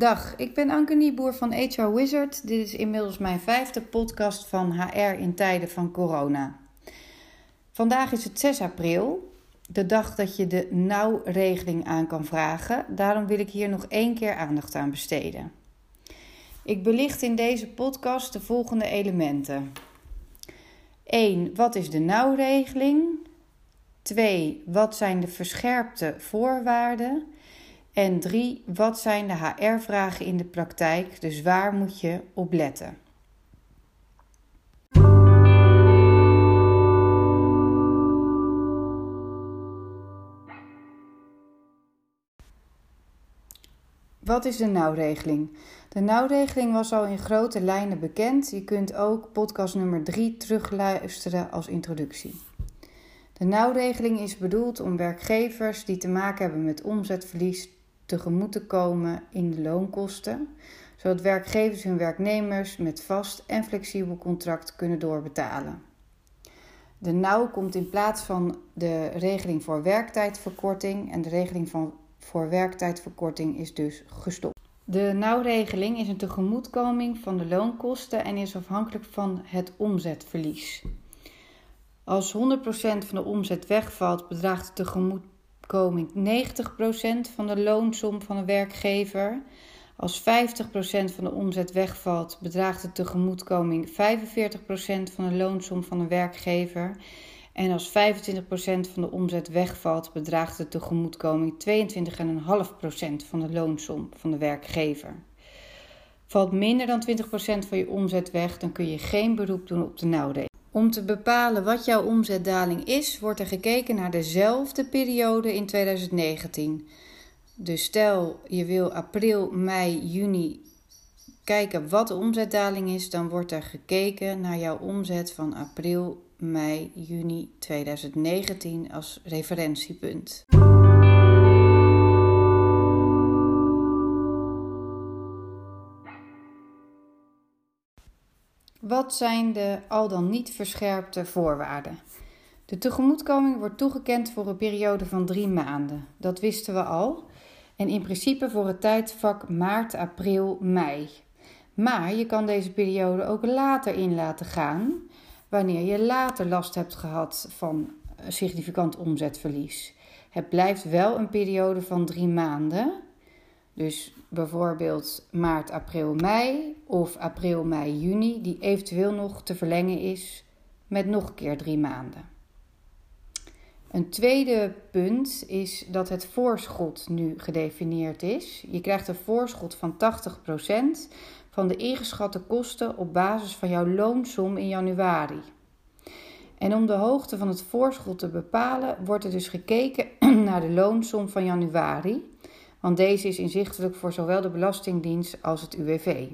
Dag, ik ben Anke Nieboer van HR Wizard. Dit is inmiddels mijn vijfde podcast van HR in tijden van corona. Vandaag is het 6 april, de dag dat je de nauwregeling aan kan vragen. Daarom wil ik hier nog één keer aandacht aan besteden. Ik belicht in deze podcast de volgende elementen. 1. Wat is de nauwregeling? 2. Wat zijn de verscherpte voorwaarden? En 3. Wat zijn de HR-vragen in de praktijk? Dus waar moet je op letten? Wat is de nauwregeling? De nauwregeling was al in grote lijnen bekend. Je kunt ook podcast nummer 3 terugluisteren als introductie. De nauwregeling is bedoeld om werkgevers die te maken hebben met omzetverlies tegemoet te komen in de loonkosten, zodat werkgevers hun werknemers met vast en flexibel contract kunnen doorbetalen. De nauw komt in plaats van de regeling voor werktijdverkorting en de regeling van voor werktijdverkorting is dus gestopt. De nauwregeling is een tegemoetkoming van de loonkosten en is afhankelijk van het omzetverlies. Als 100% van de omzet wegvalt, bedraagt de tegemoetkoming 90% van de loonsom van de werkgever. Als 50% van de omzet wegvalt, bedraagt de tegemoetkoming 45% van de loonsom van de werkgever. En als 25% van de omzet wegvalt, bedraagt de tegemoetkoming 22,5% van de loonsom van de werkgever. Valt minder dan 20% van je omzet weg, dan kun je geen beroep doen op de nauwregeling. Om te bepalen wat jouw omzetdaling is, wordt er gekeken naar dezelfde periode in 2019. Dus stel je wil april, mei, juni kijken wat de omzetdaling is, dan wordt er gekeken naar jouw omzet van april, mei, juni 2019 als referentiepunt. Wat zijn de al dan niet verscherpte voorwaarden? De tegemoetkoming wordt toegekend voor een periode van drie maanden. Dat wisten we al. En in principe voor het tijdvak maart, april, mei. Maar je kan deze periode ook later in laten gaan, wanneer je later last hebt gehad van significant omzetverlies. Het blijft wel een periode van drie maanden. Dus bijvoorbeeld maart, april, mei of april, mei, juni, die eventueel nog te verlengen is met nog een keer drie maanden. Een tweede punt is dat het voorschot nu gedefinieerd is. Je krijgt een voorschot van 80% van de ingeschatte kosten op basis van jouw loonsom in januari. En om de hoogte van het voorschot te bepalen, wordt er dus gekeken naar de loonsom van januari, want deze is inzichtelijk voor zowel de Belastingdienst als het UWV.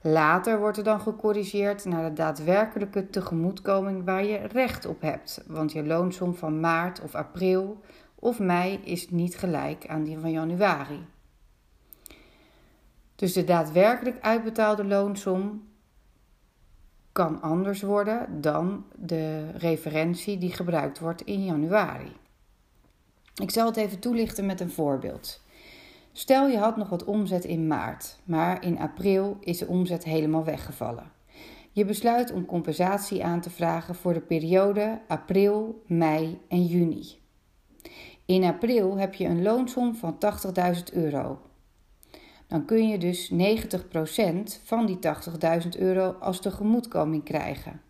Later wordt er dan gecorrigeerd naar de daadwerkelijke tegemoetkoming waar je recht op hebt, want je loonsom van maart of april of mei is niet gelijk aan die van januari. Dus de daadwerkelijk uitbetaalde loonsom kan anders worden dan de referentie die gebruikt wordt in januari. Ik zal het even toelichten met een voorbeeld. Stel je had nog wat omzet in maart, maar in april is de omzet helemaal weggevallen. Je besluit om compensatie aan te vragen voor de periode april, mei en juni. In april heb je een loonsom van 80.000 euro. Dan kun je dus 90% van die 80.000 euro als tegemoetkoming krijgen.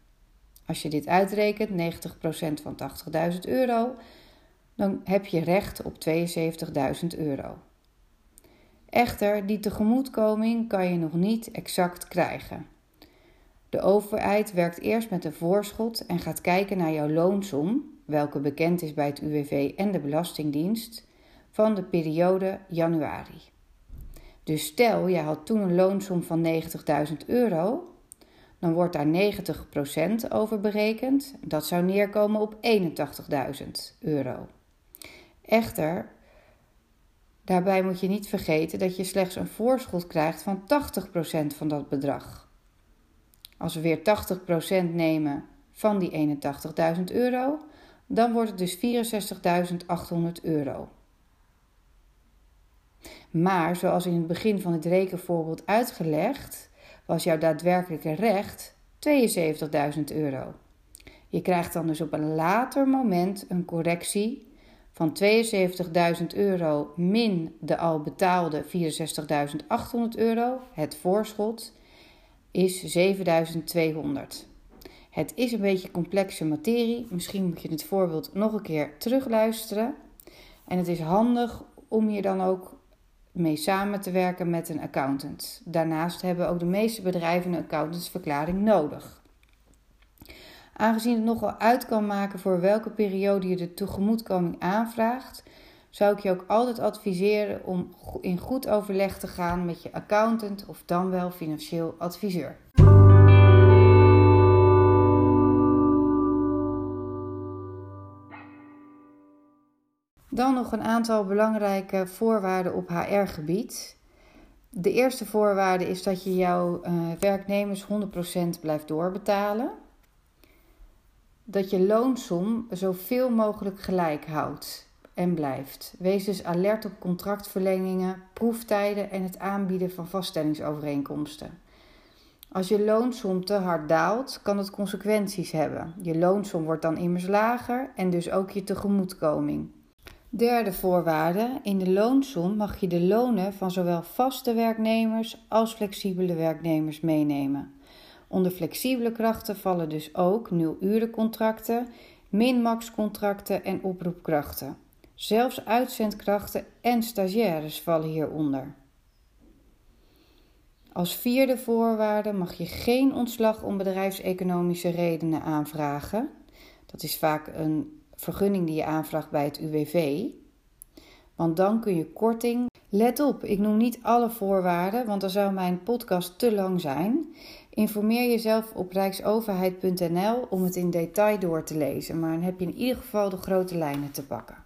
Als je dit uitrekent, 90% van 80.000 euro, dan heb je recht op 72.000 euro. Echter, die tegemoetkoming kan je nog niet exact krijgen. De overheid werkt eerst met een voorschot en gaat kijken naar jouw loonsom, welke bekend is bij het UWV en de Belastingdienst, van de periode januari. Dus stel, je had toen een loonsom van 90.000 euro, dan wordt daar 90% over berekend. Dat zou neerkomen op 81.000 euro. Echter, Daarbij moet je niet vergeten dat je slechts een voorschot krijgt van 80% van dat bedrag. Als we weer 80% nemen van die 81.000 euro, dan wordt het dus 64.800 euro. Maar zoals in het begin van het rekenvoorbeeld uitgelegd, was jouw daadwerkelijke recht 72.000 euro. Je krijgt dan dus op een later moment een correctie van 72.000 euro min de al betaalde 64.800 euro, het voorschot, is 7.200. Het is een beetje complexe materie. Misschien moet je het voorbeeld nog een keer terugluisteren. En het is handig om hier dan ook mee samen te werken met een accountant. Daarnaast hebben ook de meeste bedrijven een accountantsverklaring nodig. Aangezien het nogal uit kan maken voor welke periode je de tegemoetkoming aanvraagt, zou ik je ook altijd adviseren om in goed overleg te gaan met je accountant of dan wel financieel adviseur. Dan nog een aantal belangrijke voorwaarden op HR-gebied. De eerste voorwaarde is dat je jouw uh, werknemers 100% blijft doorbetalen. Dat je loonsom zoveel mogelijk gelijk houdt en blijft. Wees dus alert op contractverlengingen, proeftijden en het aanbieden van vaststellingsovereenkomsten. Als je loonsom te hard daalt, kan het consequenties hebben. Je loonsom wordt dan immers lager en dus ook je tegemoetkoming. Derde voorwaarde: in de loonsom mag je de lonen van zowel vaste werknemers als flexibele werknemers meenemen. Onder flexibele krachten vallen dus ook nul-urencontracten, min-max-contracten en oproepkrachten. Zelfs uitzendkrachten en stagiaires vallen hieronder. Als vierde voorwaarde mag je geen ontslag om bedrijfseconomische redenen aanvragen. Dat is vaak een vergunning die je aanvraagt bij het UWV. Want dan kun je korting. Let op, ik noem niet alle voorwaarden, want dan zou mijn podcast te lang zijn. Informeer jezelf op rijksoverheid.nl om het in detail door te lezen, maar dan heb je in ieder geval de grote lijnen te pakken.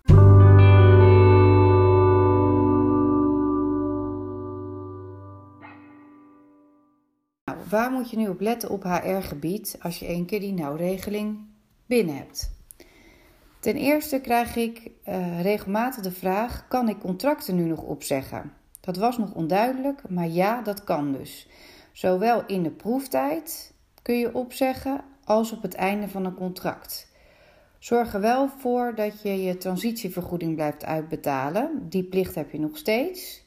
Nou, waar moet je nu op letten op HR-gebied als je één keer die nauwregeling binnen hebt? Ten eerste krijg ik uh, regelmatig de vraag: kan ik contracten nu nog opzeggen? Dat was nog onduidelijk, maar ja, dat kan dus. Zowel in de proeftijd kun je opzeggen als op het einde van een contract. Zorg er wel voor dat je je transitievergoeding blijft uitbetalen. Die plicht heb je nog steeds.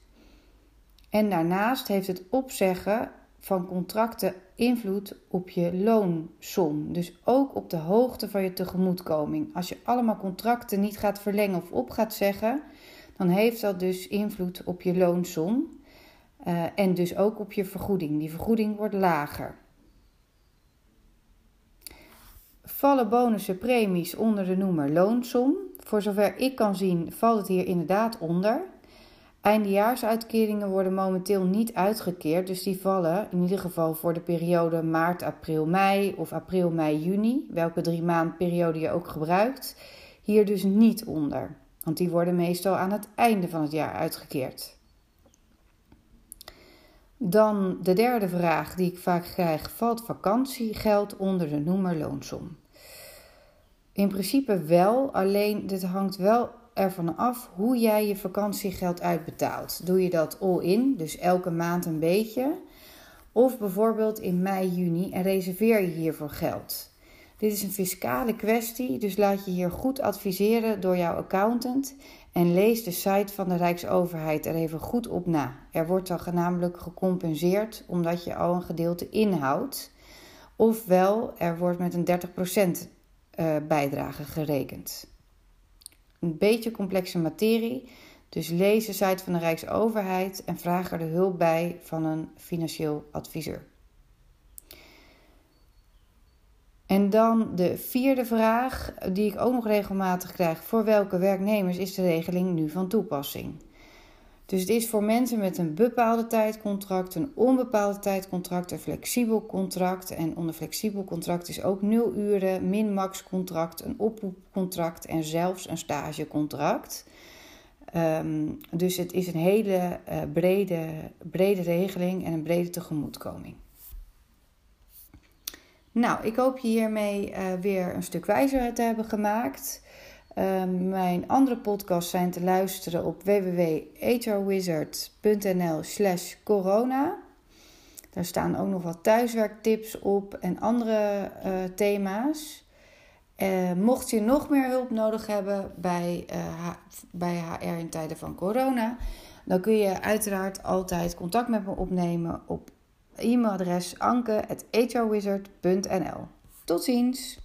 En daarnaast heeft het opzeggen van contracten invloed op je loonsom. Dus ook op de hoogte van je tegemoetkoming. Als je allemaal contracten niet gaat verlengen of op gaat zeggen, dan heeft dat dus invloed op je loonsom. Uh, en dus ook op je vergoeding. Die vergoeding wordt lager. Vallen bonussen premies onder de noemer loonsom? Voor zover ik kan zien, valt het hier inderdaad onder. Eindejaarsuitkeringen worden momenteel niet uitgekeerd, dus die vallen in ieder geval voor de periode maart, april, mei of april, mei, juni, welke drie maand periode je ook gebruikt, hier dus niet onder. Want die worden meestal aan het einde van het jaar uitgekeerd. Dan de derde vraag die ik vaak krijg: valt vakantiegeld onder de noemer loonsom? In principe wel, alleen dit hangt wel ervan af hoe jij je vakantiegeld uitbetaalt. Doe je dat all-in, dus elke maand een beetje? Of bijvoorbeeld in mei, juni en reserveer je hiervoor geld? Dit is een fiscale kwestie, dus laat je hier goed adviseren door jouw accountant en lees de site van de Rijksoverheid er even goed op na. Er wordt dan namelijk gecompenseerd omdat je al een gedeelte inhoudt. Ofwel, er wordt met een 30% eh, bijdrage gerekend een beetje complexe materie. Dus lees de site van de Rijksoverheid en vraag er de hulp bij van een financieel adviseur. En dan de vierde vraag, die ik ook nog regelmatig krijg: voor welke werknemers is de regeling nu van toepassing? Dus het is voor mensen met een bepaalde tijdcontract, een onbepaalde tijdcontract, een flexibel contract. En onder flexibel contract is ook nul uren, min-max contract, een oproepcontract en zelfs een stagecontract. Um, dus het is een hele uh, brede, brede regeling en een brede tegemoetkoming. Nou, ik hoop je hiermee uh, weer een stuk wijzer te hebben gemaakt. Ehm, mijn andere podcasts zijn te luisteren op www.hrwizard.nl slash corona. Daar staan ook nog wat thuiswerktips op en andere uh, thema's. Uh, mocht je nog meer hulp nodig hebben bij, bij HR in tijden van corona, dan kun je uiteraard altijd contact met me opnemen op e-mailadres anke.hrwizard.nl. Tot ziens!